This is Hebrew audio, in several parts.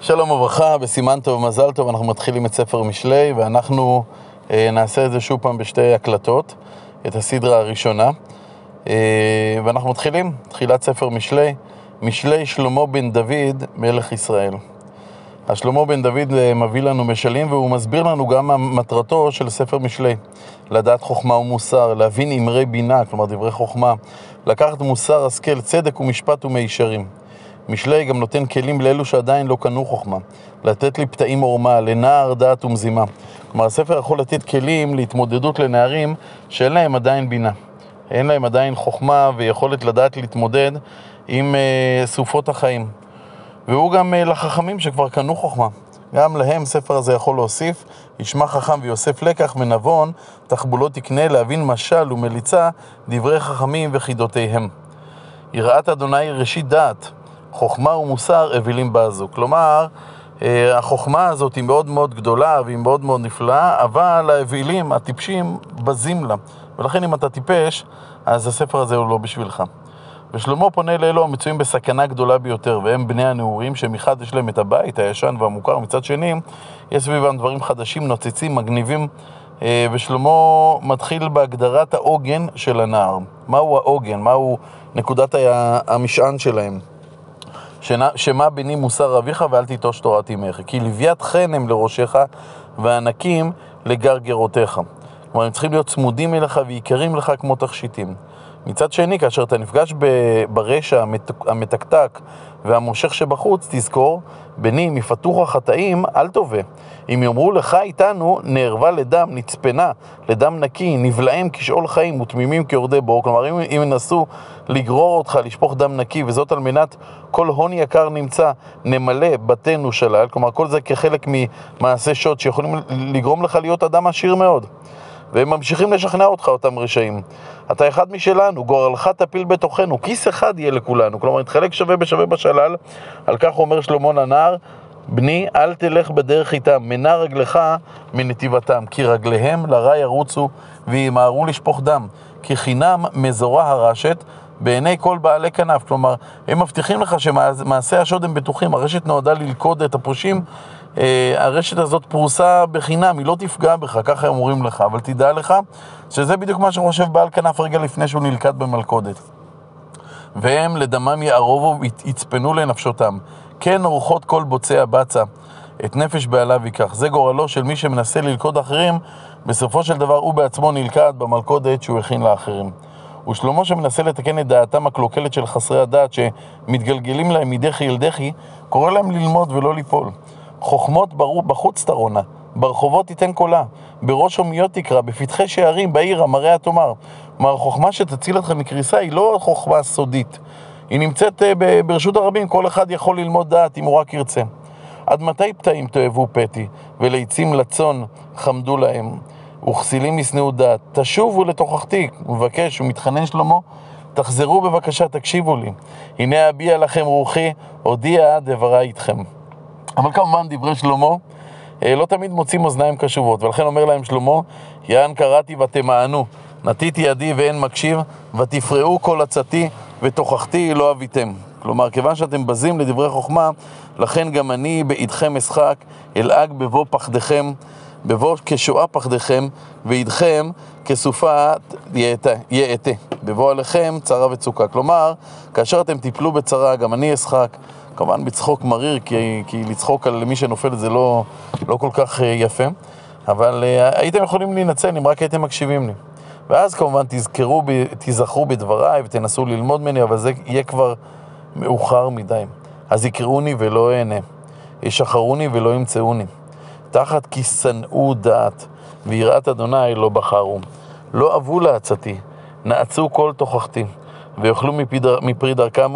שלום וברכה, בסימן טוב ומזל טוב, אנחנו מתחילים את ספר משלי ואנחנו אה, נעשה את זה שוב פעם בשתי הקלטות, את הסדרה הראשונה. אה, ואנחנו מתחילים, תחילת ספר משלי, משלי שלמה בן דוד, מלך ישראל. אז שלמה בן דוד אה, מביא לנו משלים והוא מסביר לנו גם מה מטרתו של ספר משלי. לדעת חוכמה ומוסר, להבין אמרי בינה, כלומר דברי חוכמה, לקחת מוסר, השכל, צדק ומשפט ומישרים. משלי גם נותן כלים לאלו שעדיין לא קנו חוכמה, לתת לי פתאים עורמה, לנער דעת ומזימה. כלומר, הספר יכול לתת כלים להתמודדות לנערים שאין להם עדיין בינה. אין להם עדיין חוכמה ויכולת לדעת להתמודד עם uh, סופות החיים. והוא גם uh, לחכמים שכבר קנו חוכמה. גם להם ספר הזה יכול להוסיף, ישמע חכם ויוסף לקח ונבון, תחבולות תקנה להבין משל ומליצה, דברי חכמים וחידותיהם. יראת אדוני ראשית דעת, חוכמה ומוסר אווילים בעזו. כלומר, אה, החוכמה הזאת היא מאוד מאוד גדולה והיא מאוד מאוד נפלאה, אבל האווילים, הטיפשים, בזים לה. ולכן אם אתה טיפש, אז הספר הזה הוא לא בשבילך. ושלמה פונה לאלו המצויים בסכנה גדולה ביותר, והם בני הנעורים, שמחד יש להם את הבית הישן והמוכר, מצד שני, יש סביבם דברים חדשים, נוצצים, מגניבים, אה, ושלמה מתחיל בהגדרת העוגן של הנער. מהו העוגן? מהו נקודת המשען שלהם? שמע בני מוסר אביך ואל תיטוש תורת אמך, כי לוויית חן הם לראשך וענקים לגרגרותיך. כלומר, הם צריכים להיות צמודים אליך ויקרים לך כמו תכשיטים. מצד שני, כאשר אתה נפגש ברשע המתקתק והמושך שבחוץ, תזכור, בני, מפתוח החטאים, אל תובע. אם יאמרו לך איתנו, נערבה לדם, נצפנה, לדם נקי, נבלעים כשאול חיים ותמימים כיורדי בור. כלומר, אם, אם ינסו לגרור אותך, לשפוך דם נקי, וזאת על מנת כל הון יקר נמצא, נמלא בתינו שלל, כלומר, כל זה כחלק ממעשה שוד שיכולים לגרום לך להיות אדם עשיר מאוד. והם ממשיכים לשכנע אותך, אותם רשעים. אתה אחד משלנו, גורלך תפיל בתוכנו, כיס אחד יהיה לכולנו. כלומר, נתחלק שווה בשווה בשלל, על כך אומר שלמה לנער, בני, אל תלך בדרך איתם, מנע רגלך מנתיבתם, כי רגליהם לרע ירוצו וימהרו לשפוך דם, כי חינם מזורה הרשת בעיני כל בעלי כנף. כלומר, הם מבטיחים לך שמעשי השוד הם בטוחים, הרשת נועדה ללכוד את הפרושים אה, הרשת הזאת פרוסה בחינם, היא לא תפגע בך, ככה הם אומרים לך, אבל תדע לך שזה בדיוק מה שחושב בעל כנף רגע לפני שהוא נלכד במלכודת. והם לדמם יערובו ויצפנו לנפשותם. כן אורחות כל בוצע בצע, את נפש בעליו ייקח. זה גורלו של מי שמנסה ללכוד אחרים, בסופו של דבר הוא בעצמו נלכד במלכודת שהוא הכין לאחרים. ושלמה שמנסה לתקן את דעתם הקלוקלת של חסרי הדעת שמתגלגלים להם מדחי אל דחי, קורא להם ללמוד ולא ליפול. חוכמות בחוץ תרונה, ברחובות תיתן קולה, בראש הומיות תקרא, בפתחי שערים, בעיר, המראה תאמר. כלומר, החוכמה שתציל אתכם מקריסה היא לא חוכמה סודית. היא נמצאת אה, ברשות הרבים, כל אחד יכול ללמוד דעת אם הוא רק ירצה. עד מתי פתאים תאהבו פתי, וליצים לצאן חמדו להם, וכסילים ישנאו דעת? תשובו לתוכחתי, מבקש ומתחנן שלמה, תחזרו בבקשה, תקשיבו לי. הנה אביע לכם רוחי, הודיע דברי איתכם. אבל כמובן דברי שלמה אה, לא תמיד מוצאים אוזניים קשובות, ולכן אומר להם שלמה, יען קראתי ותמענו, נטיתי ידי ואין מקשיב, ותפרעו כל עצתי ותוכחתי לא אביתם. כלומר, כיוון שאתם בזים לדברי חוכמה, לכן גם אני בעידכם אשחק, אלעג בבוא פחדכם, בבוא כשואה פחדכם, ועידכם כסופה יאטה. בבוא עליכם צרה וצוקה. כלומר, כאשר אתם תיפלו בצרה, גם אני אשחק. כמובן בצחוק מריר, כי, כי לצחוק על מי שנופל זה לא, לא כל כך אה, יפה, אבל uh, הייתם יכולים להינצל אם רק הייתם מקשיבים לי. ואז כמובן תזכרו, תיזכרו בדבריי ותנסו ללמוד ממני, אבל זה יהיה כבר מאוחר מדי. אז יקראוני ולא אענה, ישחרוני ולא ימצאוני. תחת כי שנאו דעת, ויראת אדוני לא בחרו. לא אבו לעצתי, נעצו כל תוכחתי. ויאכלו מפרי דרכם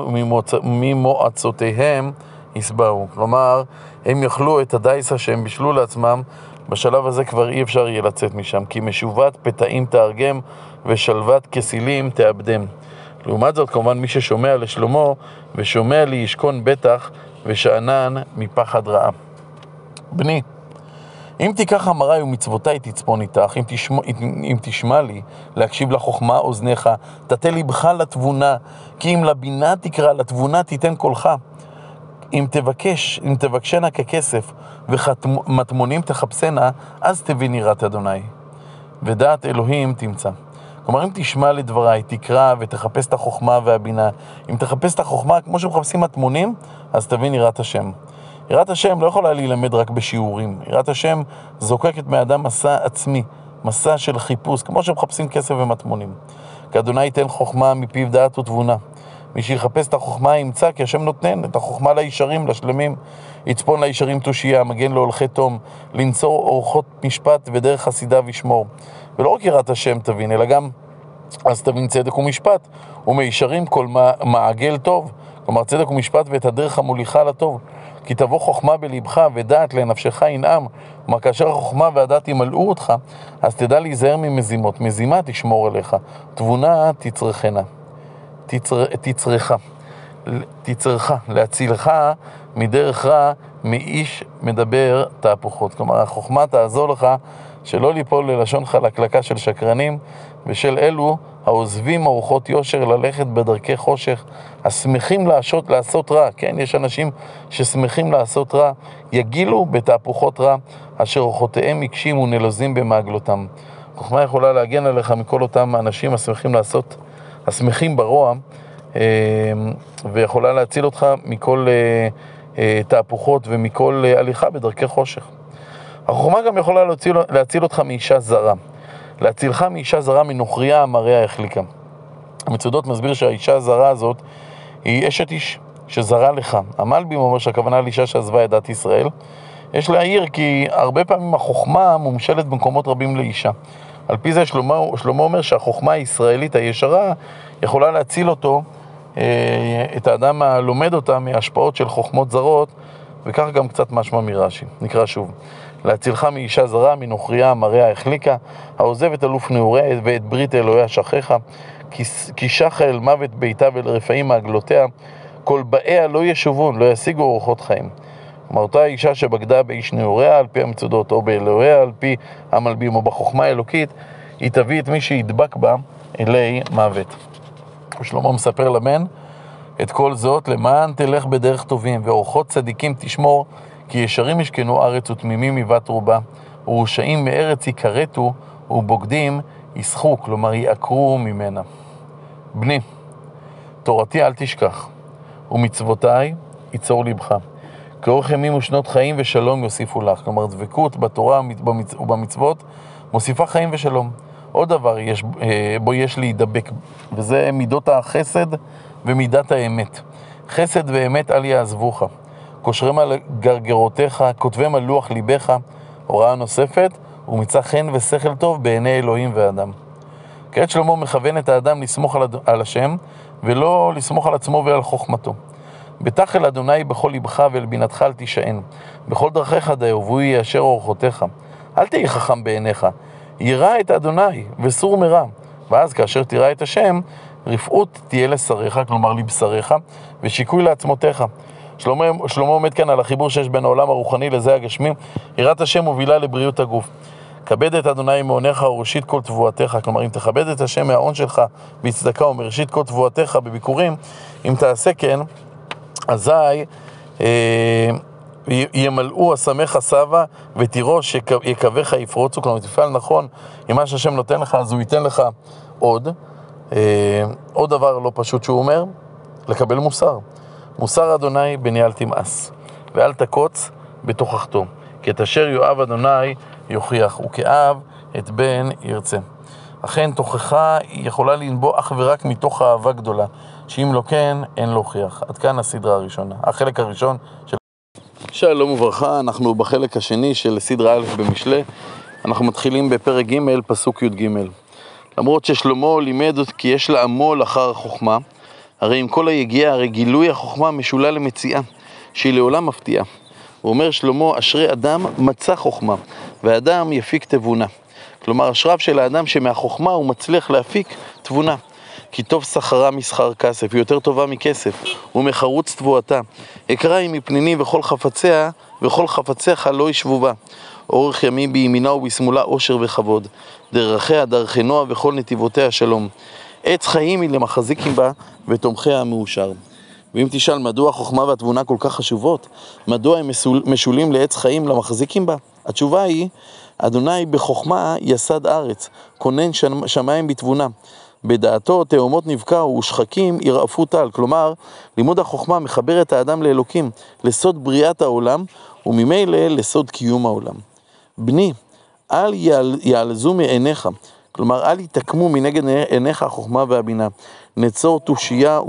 וממועצותיהם יסבעו. כלומר, הם יאכלו את הדייסה שהם בישלו לעצמם, בשלב הזה כבר אי אפשר יהיה לצאת משם, כי משובת פתאים תארגם ושלוות כסילים תאבדם. לעומת זאת, כמובן, מי ששומע לשלמה ושומע לי ישכון בטח ושאנן מפחד רעה. בני, אם תיקח אמריי ומצוותיי תצפון איתך, אם תשמע, אם תשמע לי, להקשיב לחוכמה אוזניך, תטה לבך לתבונה, כי אם לבינה תקרא, לתבונה תיתן קולך. אם תבקש, אם תבקשנה ככסף ומטמונים תחפשנה, אז תבין יראת אדוני. ודעת אלוהים תמצא. כלומר, אם תשמע לדבריי, תקרא ותחפש את החוכמה והבינה, אם תחפש את החוכמה כמו שמחפשים מטמונים, אז תבין יראת השם. יראת השם לא יכולה להילמד רק בשיעורים. יראת השם זוקקת מאדם מסע עצמי, מסע של חיפוש, כמו שמחפשים כסף ומטמונים. כי אדוני ייתן חוכמה מפיו דעת ותבונה. מי שיחפש את החוכמה ימצא, כי השם נותן את החוכמה לישרים, לשלמים. יצפון לישרים תושייה, מגן להולכי תום, לנצור אורחות משפט ודרך חסידיו ישמור. ולא רק יראת השם תבין, אלא גם אז תבין צדק ומשפט, ומישרים כל מעגל טוב. כלומר, צדק ומשפט ואת הדרך המוליכה לטוב. כי תבוא חוכמה בלבך ודעת לנפשך ינעם. כלומר, כאשר החוכמה והדעת ימלאו אותך, אז תדע להיזהר ממזימות. מזימה תשמור עליך, תבונה תצרכנה. תצר... תצרכה. תצרך, להצילך מדרך רע, מאיש מדבר תהפוכות. כלומר, החוכמה תעזור לך שלא ליפול ללשון חלקלקה של שקרנים ושל אלו העוזבים ארוחות יושר ללכת בדרכי חושך, השמחים לעשות, לעשות רע, כן, יש אנשים ששמחים לעשות רע, יגילו בתהפוכות רע, אשר אורחותיהם מקשים ונלוזים במעגלותם. חוכמה יכולה להגן עליך מכל אותם אנשים השמחים לעשות, השמחים ברוע, אה, ויכולה להציל אותך מכל אה, אה, תהפוכות ומכל הליכה בדרכי חושך. החוכמה גם יכולה להציל, להציל אותך מאישה זרה. להצילך מאישה זרה מנוכריה המראה החליקה. המצודות מסביר שהאישה הזרה הזאת היא אשת איש שזרה לך. המלבים אומר שהכוונה לאישה שעזבה את דת ישראל. יש להעיר כי הרבה פעמים החוכמה מומשלת במקומות רבים לאישה. על פי זה שלמה, שלמה אומר שהחוכמה הישראלית הישרה יכולה להציל אותו, אה, את האדם הלומד אותה, מהשפעות של חוכמות זרות, וכך גם קצת משמע מרש"י. נקרא שוב. להצילך מאישה זרה, מנוכריה מראה החליקה, העוזב את אלוף נעוריה ואת ברית אלוהיה שכחה, כי שחה אל מוות ביתה ולרפאים מעגלותיה, כל באיה לא ישובון, לא ישיגו אורחות חיים. כלומר, אותה אישה שבגדה באיש נעוריה על פי המצודות, או באלוהיה על פי המלבים, או בחוכמה האלוקית, היא תביא את מי שידבק בה אלי מוות. ושלמה מספר לבן את כל זאת למען תלך בדרך טובים, ואורחות צדיקים תשמור, כי ישרים ישכנו ארץ ותמימים מבת רובה, ורשעים מארץ יכרתו, ובוגדים יסחו, כלומר יעקרו ממנה. בני, תורתי אל תשכח, ומצוותיי יצור לבך. כאורך ימים ושנות חיים ושלום יוסיפו לך. כלומר, דבקות בתורה ובמצוות מוסיפה חיים ושלום. עוד דבר יש, אה, בו יש להידבק, וזה מידות החסד ומידת האמת. חסד ואמת אל יעזבוך. קושרם על גרגרותיך, כותבם על לוח ליבך, הוראה נוספת, ומצא חן ושכל טוב בעיני אלוהים ואדם. כעת שלמה מכוון את האדם לסמוך על, על השם, ולא לסמוך על עצמו ועל חוכמתו. בטח אל אדוני בכל לבך ואל בינתך אל תישען. בכל דרכיך דיו, והוא יישר אורחותיך. אל תהי חכם בעיניך. ירא את אדוני וסור מרע. ואז כאשר תראה את השם, רפאות תהיה לשריך, כלומר לבשריך, ושיקוי לעצמותיך. שלמה, שלמה עומד כאן על החיבור שיש בין העולם הרוחני לזה הגשמים. יראת השם מובילה לבריאות הגוף. כבד את אדוני מעונך וראשית כל תבואתך. כלומר, אם תכבד את השם מההון שלך בצדקה ומראשית כל תבואתך בביקורים, אם תעשה כן, אזי אה, ימלאו אסמך סבא ותירוש יקבך יפרוצו. כלומר, תפעל נכון עם מה שהשם נותן לך, אז הוא ייתן לך עוד. אה, עוד דבר לא פשוט שהוא אומר, לקבל מוסר. מוסר אדוני בניאל תמאס, ואל תקוץ בתוכחתו, כי את אשר יואב אדוני יוכיח, וכאב את בן ירצה. אכן תוכחה יכולה לנבוא אך ורק מתוך אהבה גדולה, שאם לא כן, אין להוכיח. עד כאן הסדרה הראשונה, החלק הראשון של... שלום וברכה, אנחנו בחלק השני של סדרה א' במשלי. אנחנו מתחילים בפרק ג', פסוק י"ג. למרות ששלמה לימד כי יש לעמול אחר החוכמה, הרי עם כל היגיעה, הרי גילוי החוכמה משולל למציאה, שהיא לעולם מפתיעה. הוא אומר שלמה, אשרי אדם מצא חוכמה, ואדם יפיק תבונה. כלומר, אשריו של האדם שמהחוכמה הוא מצליח להפיק תבונה. כי טוב שכרה משכר כסף, היא יותר טובה מכסף, ומחרוץ תבואתה. אקרא היא מפניני וכל חפציה, וכל חפציך לא ישבו בה. אורך ימים בימינה ובשמאלה עושר וכבוד. דרכיה דרכי נועה וכל נתיבותיה שלום. עץ חיים היא למחזיקים בה, ותומכיה המאושר. ואם תשאל מדוע החוכמה והתבונה כל כך חשובות, מדוע הם משולים לעץ חיים למחזיקים בה, התשובה היא, אדוני בחוכמה יסד ארץ, כונן שמיים בתבונה. בדעתו תאומות נבקעו ושחקים ירעפו טל. כלומר, לימוד החוכמה מחבר את האדם לאלוקים, לסוד בריאת העולם, וממילא לסוד קיום העולם. בני, אל יעלזו מעיניך, כלומר, אל יתעקמו מנגד עיניך החוכמה והבינה. נצור תושייה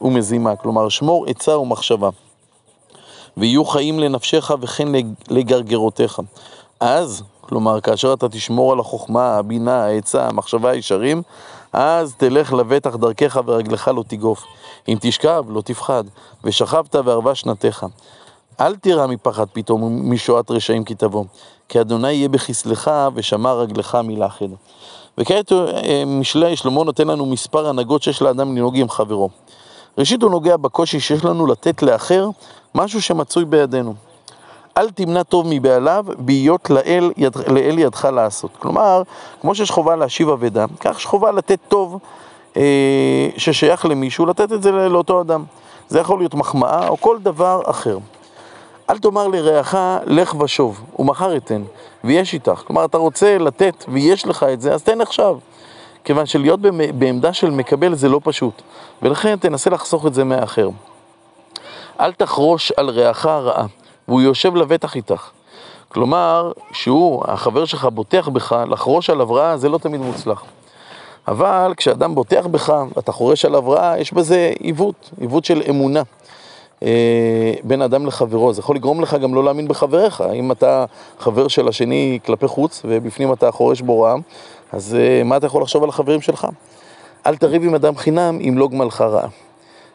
ומזימה, כלומר, שמור עצה ומחשבה. ויהיו חיים לנפשך וכן לגרגרותיך. אז, כלומר, כאשר אתה תשמור על החוכמה, הבינה, העצה, המחשבה הישרים, אז תלך לבטח דרכך ורגלך לא תגוף. אם תשכב, לא תפחד, ושכבת וערבה שנתך. אל תירא מפחד פתאום משועת רשעים כי תבוא, כי אדוני יהיה בכסלך ושמע רגלך מלאחד. וכעת אה, משלי שלמה נותן לנו מספר הנהגות שיש לאדם לנהוג עם חברו. ראשית הוא נוגע בקושי שיש לנו לתת לאחר משהו שמצוי בידינו. אל תמנע טוב מבעליו, בהיות לאל, יד, לאל ידך לעשות. כלומר, כמו שיש חובה להשיב אבדה, כך יש חובה לתת טוב אה, ששייך למישהו, לתת את זה לאותו אדם. זה יכול להיות מחמאה או כל דבר אחר. אל תאמר לרעך, לך ושוב, ומחר אתן, ויש איתך. כלומר, אתה רוצה לתת ויש לך את זה, אז תן עכשיו. כיוון שלהיות בעמדה של מקבל זה לא פשוט, ולכן תנסה לחסוך את זה מהאחר. אל תחרוש על רעך רעה. והוא יושב לבטח איתך. כלומר, שהוא, החבר שלך בוטח בך, לחרוש עליו רע זה לא תמיד מוצלח. אבל כשאדם בוטח בך ואתה חורש עליו רע, יש בזה עיוות, עיוות של אמונה בין אדם לחברו. זה יכול לגרום לך גם לא להאמין בחבריך. אם אתה חבר של השני כלפי חוץ ובפנים אתה חורש בו רע, אז אה, מה אתה יכול לחשוב על החברים שלך? אל תריב עם אדם חינם אם לא גמלך רעה.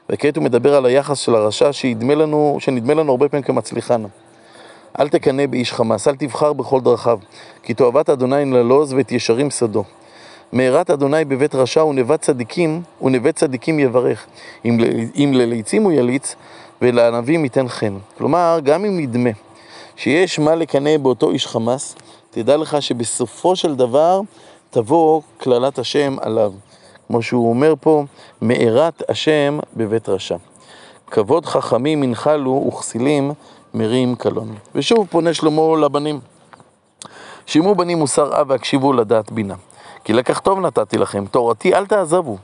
וכעת הוא מדבר על היחס של הרשע שנדמה לנו, שנדמה לנו הרבה פעמים כמצליחן. אל תקנא באיש חמאס, אל תבחר בכל דרכיו, כי תועבת אדוני נלוז ואת ישרים שדו. מהרת אדוני בבית רשע ונבט צדיקים, ונבט צדיקים יברך. אם, אם לליצים הוא יליץ, ולענבים ייתן חן. כלומר, גם אם נדמה שיש מה לקנא באותו איש חמאס, תדע לך שבסופו של דבר תבוא קללת השם עליו. כמו שהוא אומר פה, מארת השם בבית רשע. כבוד חכמים ינחלו וכסילים מרים קלון. ושוב פונה שלמה לבנים. שימו בנים מוסר אב והקשיבו לדעת בינה. כי לקח טוב נתתי לכם, תורתי אל תעזבו.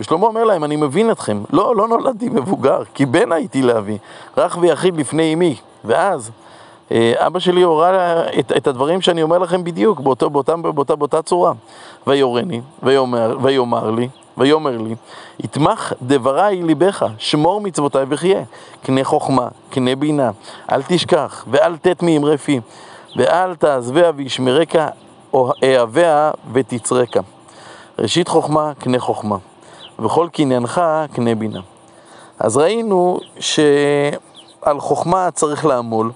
ושלמה אומר להם, אני מבין אתכם, לא, לא נולדתי מבוגר, כי בן הייתי לאבי, רך ויחיד לפני אמי. ואז אה, אבא שלי הורה את, את הדברים שאני אומר לכם בדיוק, באותו, באותה, באותה, באותה צורה. ויורני, ויאמר, ויאמר לי, ויאמר לי, יתמך דברי ליבך, שמור מצוותיי וחיה. קנה חוכמה, קנה בינה, אל תשכח, ואל תת מאמרי פי, ואל תעזביה וישמרקה, אהביה ותצרקה. ראשית חוכמה, קנה חוכמה, וכל קניינך, קנה בינה. אז ראינו שעל חוכמה צריך לעמול.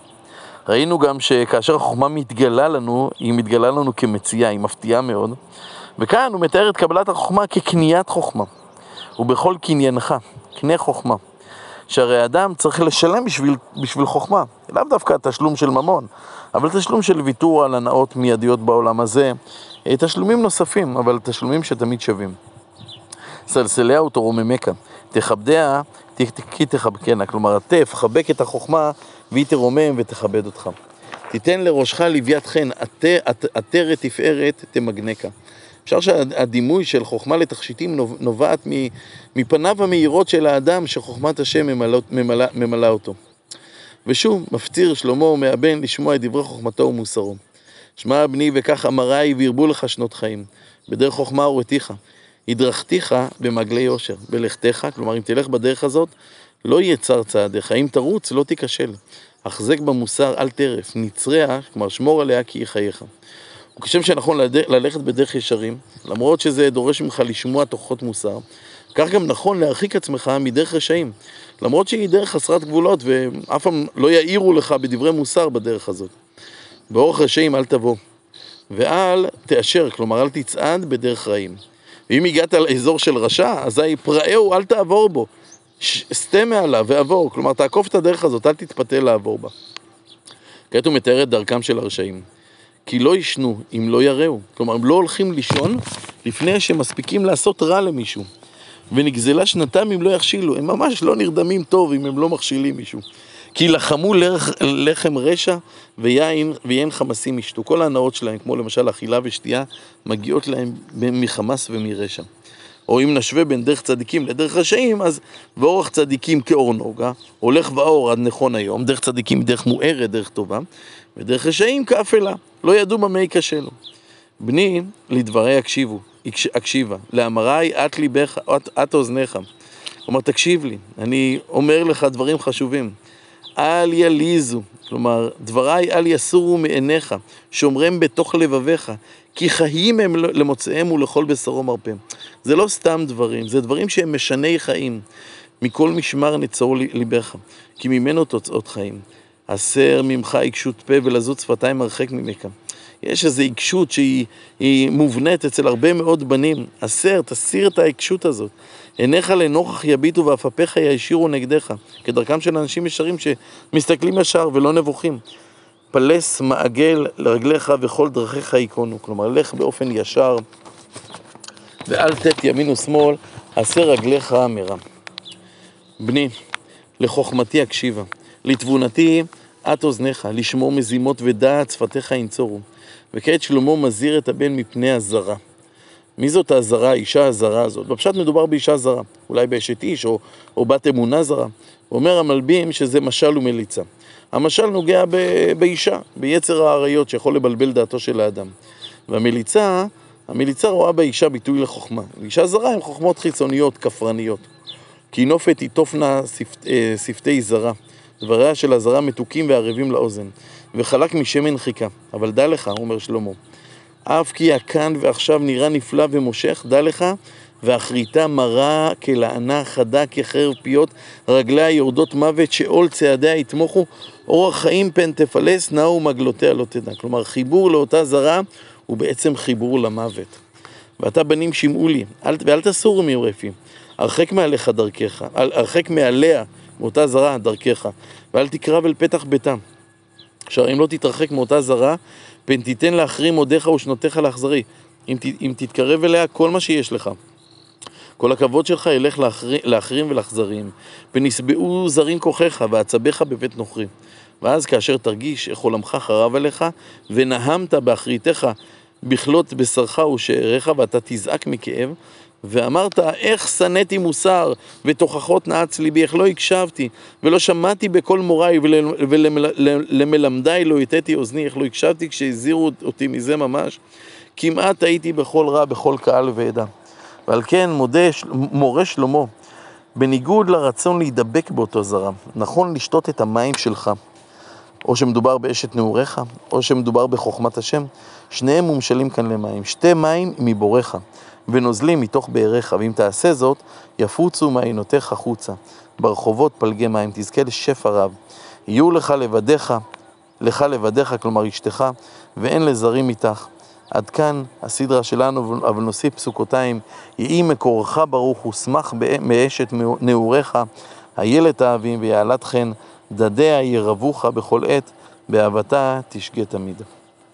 ראינו גם שכאשר החוכמה מתגלה לנו, היא מתגלה לנו כמציאה, היא מפתיעה מאוד. וכאן הוא מתאר את קבלת החוכמה כקניית חוכמה. ובכל קניינך, קנה חוכמה. שהרי אדם צריך לשלם בשביל, בשביל חוכמה, לאו דווקא תשלום של ממון, אבל תשלום של ויתור על הנאות מיידיות בעולם הזה, אה, תשלומים נוספים, אבל תשלומים שתמיד שווים. סלסליה ותרוממך, תכבדיה כי תחבקנה, כלומר עטף, חבק את החוכמה והיא תרומם ותכבד אותך. תיתן לראשך לוויית חן, עטרת תפארת תמגנקה. אפשר שהדימוי של חוכמה לתכשיטים נובעת מפניו המאירות של האדם שחוכמת השם ממלאה ממלא אותו. ושוב, מפציר שלמה מהבן לשמוע את דברי חוכמתו ומוסרו. שמע בני וכך אמרי וירבו לך שנות חיים. בדרך חוכמה הורתיך, הדרכתיך במעגלי יושר. בלכתך, כלומר אם תלך בדרך הזאת, לא יהיה צר צעדיך. אם תרוץ, לא תיכשל. החזק במוסר, אל טרף. נצריה, כלומר שמור עליה כי היא חייך. וכשם שנכון ללכת בדרך ישרים, למרות שזה דורש ממך לשמוע תוכחות מוסר, כך גם נכון להרחיק עצמך מדרך רשעים, למרות שהיא דרך חסרת גבולות ואף פעם לא יעירו לך בדברי מוסר בדרך הזאת. באורח רשעים אל תבוא, ואל תאשר, כלומר אל תצעד בדרך רעים. ואם הגעת לאזור של רשע, אזי פראהו אל תעבור בו, סטה מעליו ועבור, כלומר תעקוף את הדרך הזאת, אל תתפתה לעבור בה. כעת הוא מתאר את דרכם של הרשעים. כי לא ישנו אם לא יראו. כלומר, הם לא הולכים לישון לפני שהם מספיקים לעשות רע למישהו. ונגזלה שנתם אם לא יכשילו. הם ממש לא נרדמים טוב אם הם לא מכשילים מישהו. כי לחמו לח, לחם רשע ויין, ויין חמסים ישתו. כל ההנאות שלהם, כמו למשל אכילה ושתייה, מגיעות להם מחמס ומרשע. או אם נשווה בין דרך צדיקים לדרך רשעים, אז ואורח צדיקים כאור נוגה, הולך ואור עד נכון היום, דרך צדיקים דרך מוארת, דרך טובה, ודרך רשעים כאפלה, לא ידעו במה ייכשלו. בני, לדברי הקשיבו, הקשיבה, לאמרי את ליבך, את, את אוזניך. כלומר, תקשיב לי, אני אומר לך דברים חשובים. אל יליזו, כלומר, דבריי אל יסורו מעיניך, שומרם בתוך לבביך, כי חיים הם למוצאיהם ולכל בשרו מרפא. זה לא סתם דברים, זה דברים שהם משני חיים. מכל משמר נצור ליבך, כי ממנו תוצאות חיים. הסר ממך עיקשות פה ולזות שפתיים הרחק ממך. יש איזו עיקשות שהיא מובנית אצל הרבה מאוד בנים. הסר, תסיר את העיקשות הזאת. עיניך לנוכח יביטו ואפפיך ישירו נגדך, כדרכם של אנשים ישרים שמסתכלים ישר ולא נבוכים. פלס מעגל לרגליך וכל דרכיך ייכונו. כלומר, לך באופן ישר ואל תת ימין ושמאל, עשה רגליך מרע. בני, לחוכמתי הקשיבה, לתבונתי את אוזניך, לשמור מזימות ודעת שפתיך ינצורו. וכעת שלמה מזהיר את הבן מפני הזרה. מי זאת הזרה, האישה הזרה הזאת? בפשט מדובר באישה זרה, אולי באשת איש או, או בת אמונה זרה. אומר המלבים שזה משל ומליצה. המשל נוגע ב, באישה, ביצר האריות שיכול לבלבל דעתו של האדם. והמליצה, המליצה רואה באישה ביטוי לחוכמה. אישה זרה הן חוכמות חיצוניות, כפרניות. כי נופת היא תופנה אה, שפתי זרה. דבריה של הזרה מתוקים וערבים לאוזן, וחלק משמן חיכה. אבל דע לך, אומר שלמה, אף כי הכאן ועכשיו נראה נפלא ומושך, דע לך, ואחריתה מרה כלענה חדה כחרב פיות, רגליה יורדות מוות, שאול צעדיה יתמוכו, אורח חיים פן תפלס, נאו מגלותיה לא תדע. כלומר, חיבור לאותה זרה הוא בעצם חיבור למוות. ואתה בנים שמעו לי, אל, ואל תסורו מעורפים, הרחק מעליך דרכך, הרחק מעליה, מאותה זרה דרכך, ואל תקרב אל פתח ביתם. אם לא תתרחק מאותה זרה, פן תיתן להחרים עודיך ושנותיך לאכזרי. אם, ת, אם תתקרב אליה, כל מה שיש לך. כל הכבוד שלך ילך לאחרים, לאחרים ולאכזרים, ונשבעו זרים כוחך ועצביך בבית נוכרי. ואז כאשר תרגיש איך עולמך חרב עליך, ונהמת באחריתך בכלות בשרך ושאריך, ואתה תזעק מכאב, ואמרת, איך שנאתי מוסר, ותוכחות נעץ ליבי, איך לא הקשבתי, ולא שמעתי בקול מוריי, ולמלמדיי לא הטאתי אוזני, איך לא הקשבתי כשהזהירו אותי מזה ממש. כמעט הייתי בכל רע, בכל קהל ועדה. ועל כן מודה, מורה שלמה, בניגוד לרצון להידבק באותו זרם, נכון לשתות את המים שלך, או שמדובר באשת נעוריך, או שמדובר בחוכמת השם, שניהם מומשלים כאן למים. שתי מים מבורך. ונוזלים מתוך באריך, ואם תעשה זאת, יפוצו מעיינותיך חוצה. ברחובות פלגי מים, תזכה לשפע רב. יהיו לך לבדיך, לך לבדיך, כלומר אשתך, ואין לזרים איתך. עד כאן הסדרה שלנו, אבל נוסיף פסוקותיים, יהי מקורך ברוך ושמח מאשת נעוריך, איילת האבים ויעלת חן, דדיה ירבוך בכל עת, באהבתה תשגה תמיד.